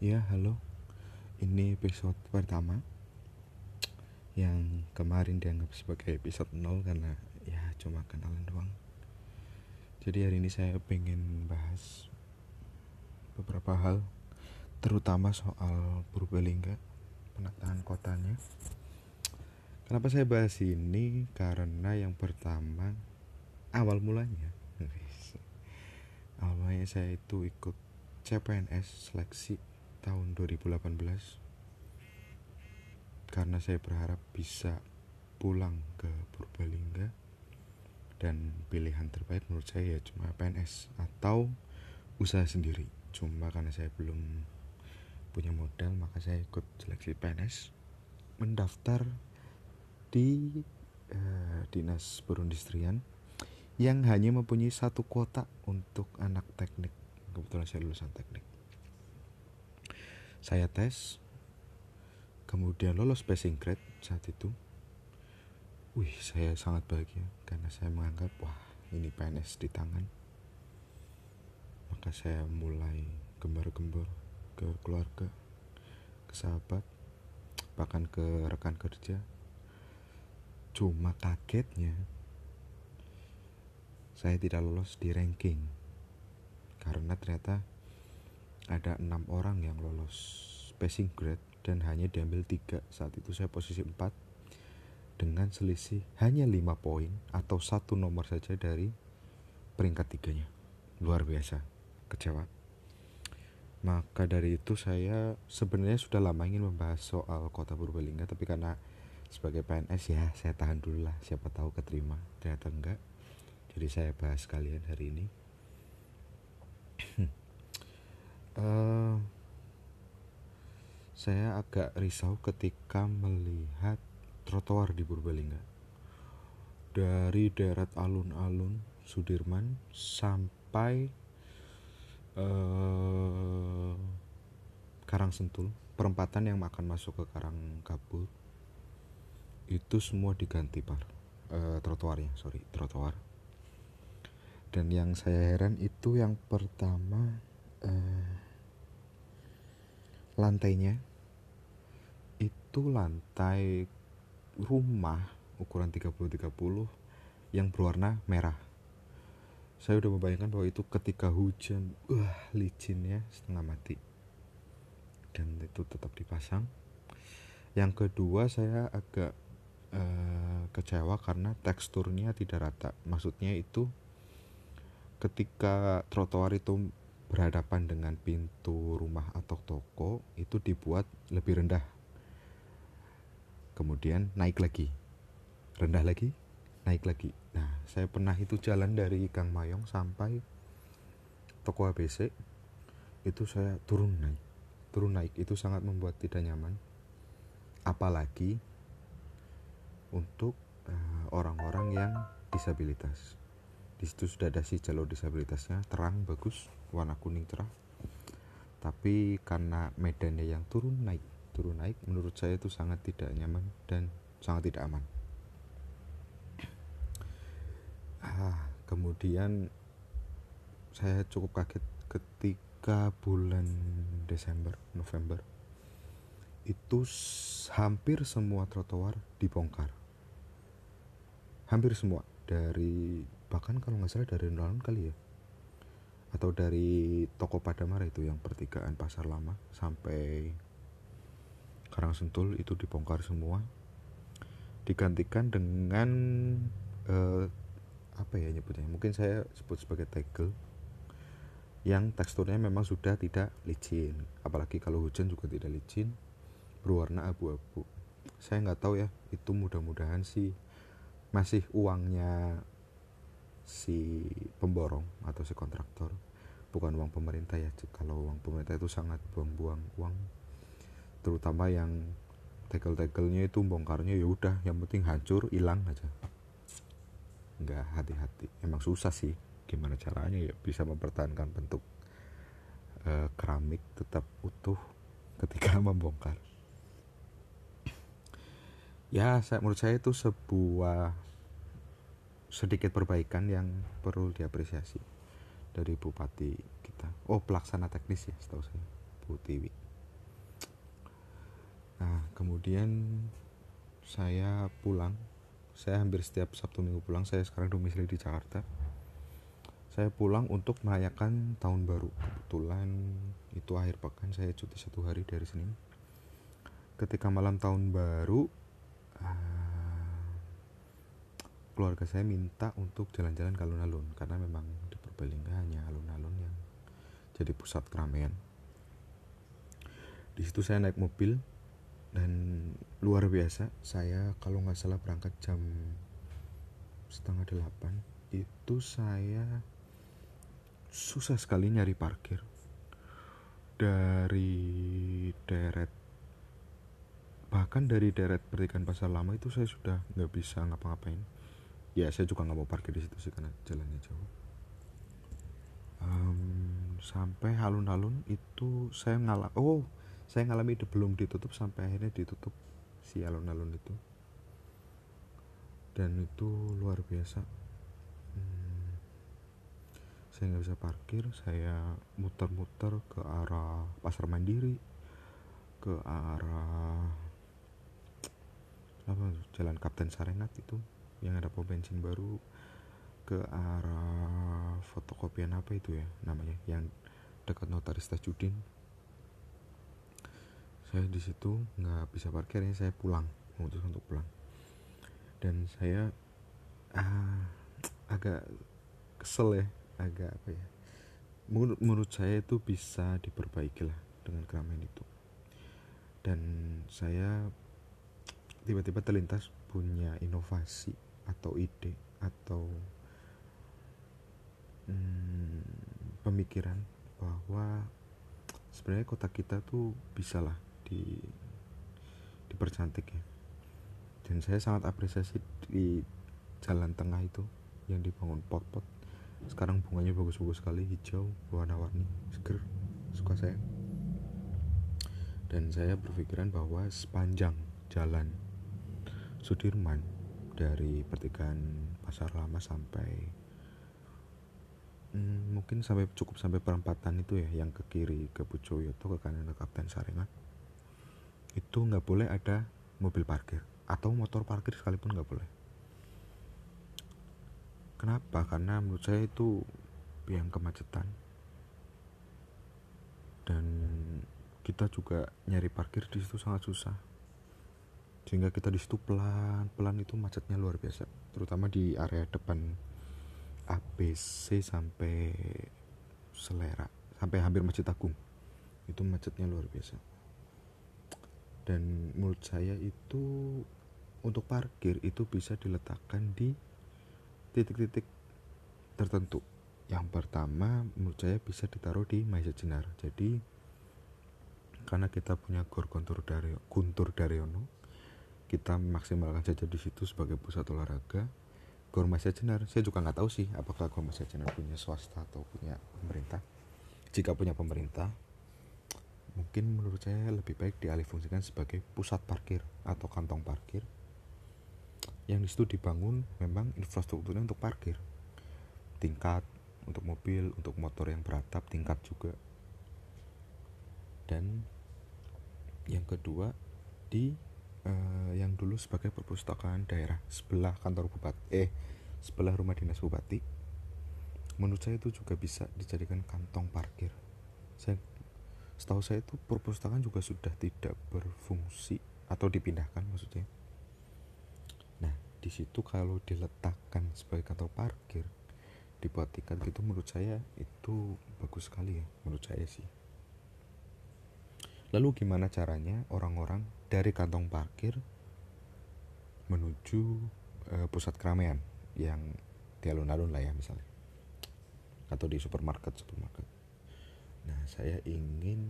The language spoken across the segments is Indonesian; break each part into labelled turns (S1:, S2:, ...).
S1: Ya, halo. Ini episode pertama yang kemarin dianggap sebagai episode 0 karena ya cuma kenalan doang. Jadi hari ini saya pengen bahas beberapa hal terutama soal Purbalingga, penataan kotanya. Kenapa saya bahas ini? Karena yang pertama awal mulanya awal mulanya saya itu ikut CPNS seleksi tahun 2018 karena saya berharap bisa pulang ke Purbalingga dan pilihan terbaik menurut saya ya cuma PNS atau usaha sendiri. Cuma karena saya belum punya modal maka saya ikut seleksi PNS mendaftar di uh, dinas perindustrian yang hanya mempunyai satu kuota untuk anak teknik. Kebetulan saya lulusan teknik saya tes. Kemudian lolos passing grade saat itu. Wih saya sangat bahagia karena saya menganggap wah ini PNS di tangan. Maka saya mulai gembar-gembor ke keluarga ke sahabat bahkan ke rekan kerja. Cuma kagetnya saya tidak lolos di ranking. Karena ternyata ada enam orang yang lolos passing grade dan hanya diambil tiga. Saat itu saya posisi 4 dengan selisih hanya lima poin atau satu nomor saja dari peringkat tiganya. Luar biasa kecewa. Maka dari itu saya sebenarnya sudah lama ingin membahas soal kota Purbalingga tapi karena sebagai PNS ya saya tahan dulu lah. Siapa tahu keterima. Ternyata enggak. Jadi saya bahas kalian hari ini uh, saya agak risau ketika melihat trotoar di Purbalingga. Dari deret alun-alun Sudirman sampai uh, Karang Sentul perempatan yang akan masuk ke Karang Kabut itu semua diganti par uh, trotoarnya sorry trotoar. Dan yang saya heran itu yang pertama eh, lantainya. Itu lantai rumah ukuran 30-30 yang berwarna merah. Saya udah membayangkan bahwa itu ketika hujan wah licinnya setengah mati. Dan itu tetap dipasang. Yang kedua saya agak uh, kecewa karena teksturnya tidak rata. Maksudnya itu ketika trotoar itu berhadapan dengan pintu rumah atau toko itu dibuat lebih rendah. Kemudian naik lagi. Rendah lagi naik lagi. Nah saya pernah itu jalan dari Kang Mayong sampai toko ABC itu saya turun naik. Turun naik itu sangat membuat tidak nyaman. Apalagi untuk eh, orang-orang uh, yang disabilitas di situ sudah ada si jalur disabilitasnya. Terang bagus warna kuning cerah. Tapi karena medannya yang turun naik turun naik menurut saya itu sangat tidak nyaman dan sangat tidak aman. Ah, kemudian saya cukup kaget ketika bulan Desember November itu hampir semua trotoar dibongkar. Hampir semua dari bahkan kalau nggak salah dari alun kali ya? Atau dari toko Padamara itu yang pertigaan pasar lama sampai Karang Sentul itu dibongkar semua. Digantikan dengan uh, apa ya nyebutnya? Mungkin saya sebut sebagai tegel yang teksturnya memang sudah tidak licin. Apalagi kalau hujan juga tidak licin berwarna abu-abu. Saya nggak tahu ya itu mudah-mudahan sih masih uangnya si pemborong atau si kontraktor. Bukan uang pemerintah ya kalau uang pemerintah itu sangat buang-buang uang terutama yang tegel-tegelnya itu bongkarnya ya udah yang penting hancur hilang aja. Nggak hati-hati. Emang susah sih gimana caranya ya bisa mempertahankan bentuk e, keramik tetap utuh ketika membongkar. Ya saya menurut saya itu sebuah sedikit perbaikan yang perlu diapresiasi dari bupati kita. Oh pelaksana teknis ya setahu saya Bu Tiwi. Nah kemudian saya pulang. Saya hampir setiap Sabtu Minggu pulang. Saya sekarang domisili di Jakarta. Saya pulang untuk merayakan tahun baru. Kebetulan itu akhir pekan saya cuti satu hari dari Senin. Ketika malam tahun baru uh, keluarga saya minta untuk jalan-jalan ke alun-alun karena memang di Purbalingga hanya alun-alun yang jadi pusat keramaian. Di situ saya naik mobil dan luar biasa saya kalau nggak salah berangkat jam setengah delapan itu saya susah sekali nyari parkir. Dari deret bahkan dari deret pertigaan pasar lama itu saya sudah nggak bisa ngapa-ngapain ya saya juga nggak mau parkir di situ sih karena jalannya jauh. Um, sampai alun-alun itu saya ngalah oh saya ngalami itu belum ditutup sampai akhirnya ditutup si alun-alun itu. Dan itu luar biasa. Hmm, saya nggak bisa parkir saya muter-muter ke arah pasar mandiri ke arah apa jalan Kapten Sarengat itu yang ada pom bensin baru ke arah fotokopian apa itu ya namanya yang dekat notaris Tajudin saya di situ nggak bisa parkir ya saya pulang memutuskan untuk pulang. Dan saya ah, agak kesel ya agak apa ya. Menurut, menurut saya itu bisa diperbaiki lah dengan keramaian itu. Dan saya tiba-tiba terlintas punya inovasi atau ide atau hmm, pemikiran bahwa sebenarnya kota kita tuh bisa lah di dipercantik ya. Dan saya sangat apresiasi di jalan tengah itu yang dibangun pot-pot. Sekarang bunganya bagus-bagus sekali hijau warna-warni seger suka saya. Dan saya berpikiran bahwa sepanjang jalan Sudirman dari pertigaan pasar lama sampai hmm, mungkin sampai cukup sampai perempatan itu ya yang ke kiri ke Pujoyoto ke kanan ke Kapten Sarengat itu nggak boleh ada mobil parkir atau motor parkir sekalipun nggak boleh. Kenapa? Karena menurut saya itu yang kemacetan. Dan kita juga nyari parkir di situ sangat susah sehingga kita di situ pelan pelan itu macetnya luar biasa. Terutama di area depan ABC sampai Selera sampai hampir Masjid Agung. Itu macetnya luar biasa. Dan menurut saya itu untuk parkir itu bisa diletakkan di titik-titik tertentu. Yang pertama menurut saya bisa ditaruh di Maisa Jenar. Jadi karena kita punya Gor Guntur Daryono kita maksimalkan saja di situ sebagai pusat olahraga. Gor Maisa Jenar saya juga nggak tahu sih apakah Gor Maisa Jenar punya swasta atau punya pemerintah. Jika punya pemerintah mungkin menurut saya lebih baik dialihfungsikan sebagai pusat parkir atau kantong parkir. Yang di situ dibangun memang infrastrukturnya untuk parkir. Tingkat untuk mobil untuk motor yang beratap tingkat juga. Dan yang kedua di yang dulu sebagai perpustakaan daerah sebelah kantor bupati eh sebelah rumah dinas bupati. Menurut saya itu juga bisa dijadikan kantong parkir. Saya setahu saya itu perpustakaan juga sudah tidak berfungsi atau dipindahkan maksudnya. Nah di situ kalau diletakkan sebagai kantor parkir dibuat tiket gitu menurut saya itu bagus sekali ya menurut saya sih. Lalu gimana caranya orang-orang dari kantong parkir menuju e, pusat keramaian yang di alun-alun lah ya misalnya atau di supermarket supermarket Nah, saya ingin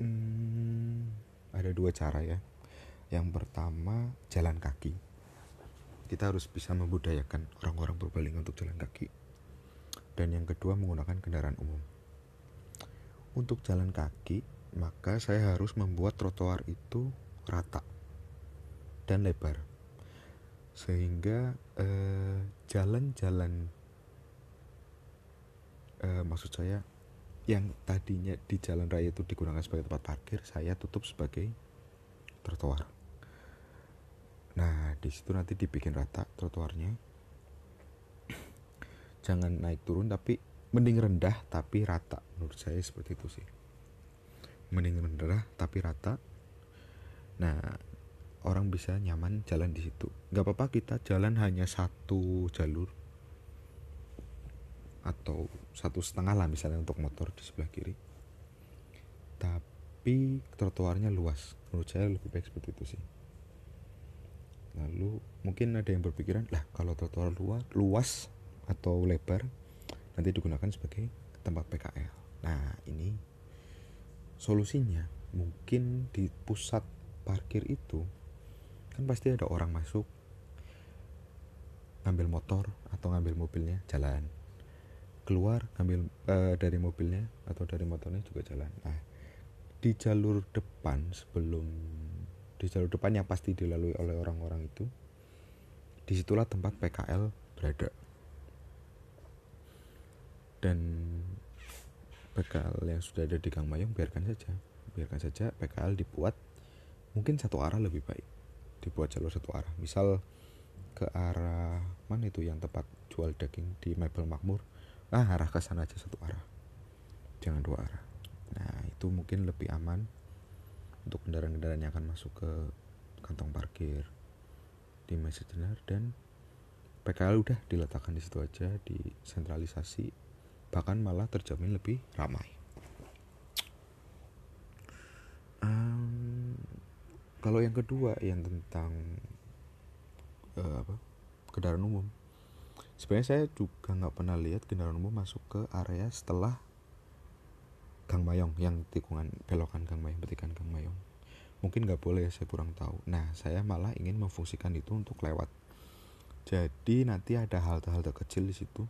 S1: hmm, ada dua cara ya. Yang pertama jalan kaki. Kita harus bisa membudayakan orang-orang Purbalingga untuk jalan kaki. Dan yang kedua menggunakan kendaraan umum. Untuk jalan kaki, maka saya harus membuat trotoar itu rata dan lebar. Sehingga eh, jalan-jalan eh, maksud saya yang tadinya di jalan raya itu digunakan sebagai tempat parkir saya tutup sebagai trotoar. Nah di situ nanti dibikin rata trotoarnya. Jangan naik turun tapi mending rendah tapi rata. Menurut saya seperti itu sih. Mending rendah tapi rata. Nah orang bisa nyaman jalan di situ. Nggak apa-apa kita jalan hanya satu jalur atau satu setengah lah misalnya untuk motor di sebelah kiri. Tapi trotoarnya luas. Menurut saya lebih baik seperti itu sih. Lalu mungkin ada yang berpikiran lah kalau trotoar luas luas atau lebar nanti digunakan sebagai tempat PKL nah ini solusinya. Mungkin di pusat parkir itu kan pasti ada orang masuk ngambil motor atau ngambil mobilnya jalan. Keluar ngambil uh, dari mobilnya atau dari motornya juga jalan. Nah di jalur depan sebelum di jalur depan yang pasti dilalui oleh orang-orang itu di situlah tempat PKL berada. Dan PKL yang sudah ada di Gang Mayong biarkan saja. Biarkan saja PKL dibuat mungkin satu arah lebih baik dibuat jalur satu arah. Misal ke arah mana itu yang tempat jual daging di Mebel Makmur? Ah arah ke sana aja satu arah. Jangan dua arah. Nah itu mungkin lebih aman untuk kendaraan-kendaraan yang akan masuk ke kantong parkir di Messenger dan PKL udah diletakkan di situ aja di sentralisasi bahkan malah terjamin lebih ramai kalau yang kedua yang tentang uh, apa kendaraan umum. Sebenarnya saya juga nggak pernah lihat kendaraan umum masuk ke area setelah Gang Mayong yang tikungan belokan Gang Mayong petikan Gang Mayong. Mungkin nggak boleh saya kurang tahu. Nah saya malah ingin memfungsikan itu untuk lewat. Jadi nanti ada halte-halte kecil di situ.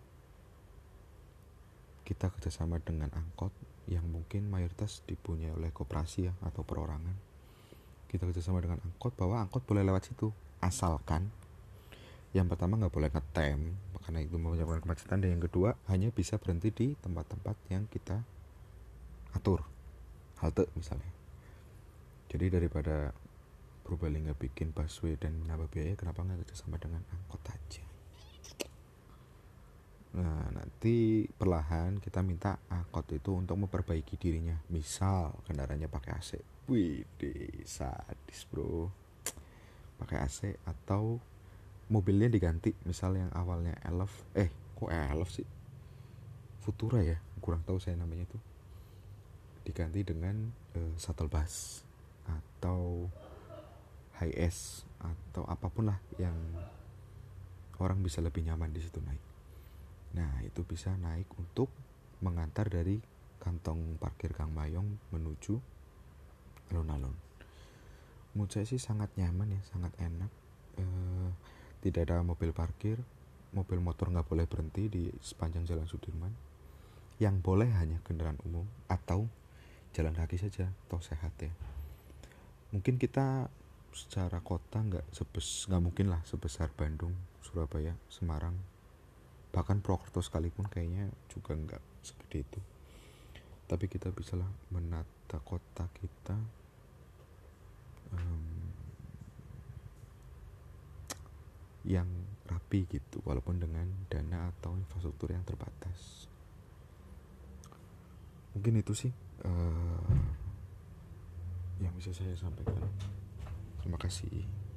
S1: Kita kerjasama dengan angkot yang mungkin mayoritas dipunyai oleh koperasi ya atau perorangan kita kerjasama dengan angkot bahwa angkot boleh lewat situ. Asalkan yang pertama nggak boleh ngetem karena itu menyebabkan kemacetan dan yang kedua hanya bisa berhenti di tempat-tempat yang kita atur. Halte misalnya. Jadi daripada Purbalingga bikin busway dan menambah biaya kenapa nggak kerjasama dengan angkot aja nah nanti perlahan kita minta angkot itu untuk memperbaiki dirinya. Misal kendaraannya pakai AC wih sadis bro. Pakai AC atau mobilnya diganti. Misal yang awalnya Elf eh kok Elf sih? Futura ya kurang tahu saya namanya itu. Diganti dengan uh, shuttle bus atau high S atau apa pun lah yang orang bisa lebih nyaman di situ naik nah itu bisa naik untuk mengantar dari kantong parkir Kang Mayong menuju alun-alun. Menurut saya sih sangat nyaman ya sangat enak. Uh, tidak ada mobil parkir mobil motor nggak boleh berhenti di sepanjang jalan Sudirman. Yang boleh hanya kendaraan umum atau jalan kaki saja atau sehat ya. Mungkin kita secara kota nggak sebes nggak mungkin lah sebesar Bandung Surabaya Semarang bahkan Purwokerto sekalipun kayaknya juga nggak seperti itu. Tapi kita bisalah menata kota kita um, yang rapi gitu walaupun dengan dana atau infrastruktur yang terbatas. Mungkin itu sih uh, yang bisa saya sampaikan. Terima kasih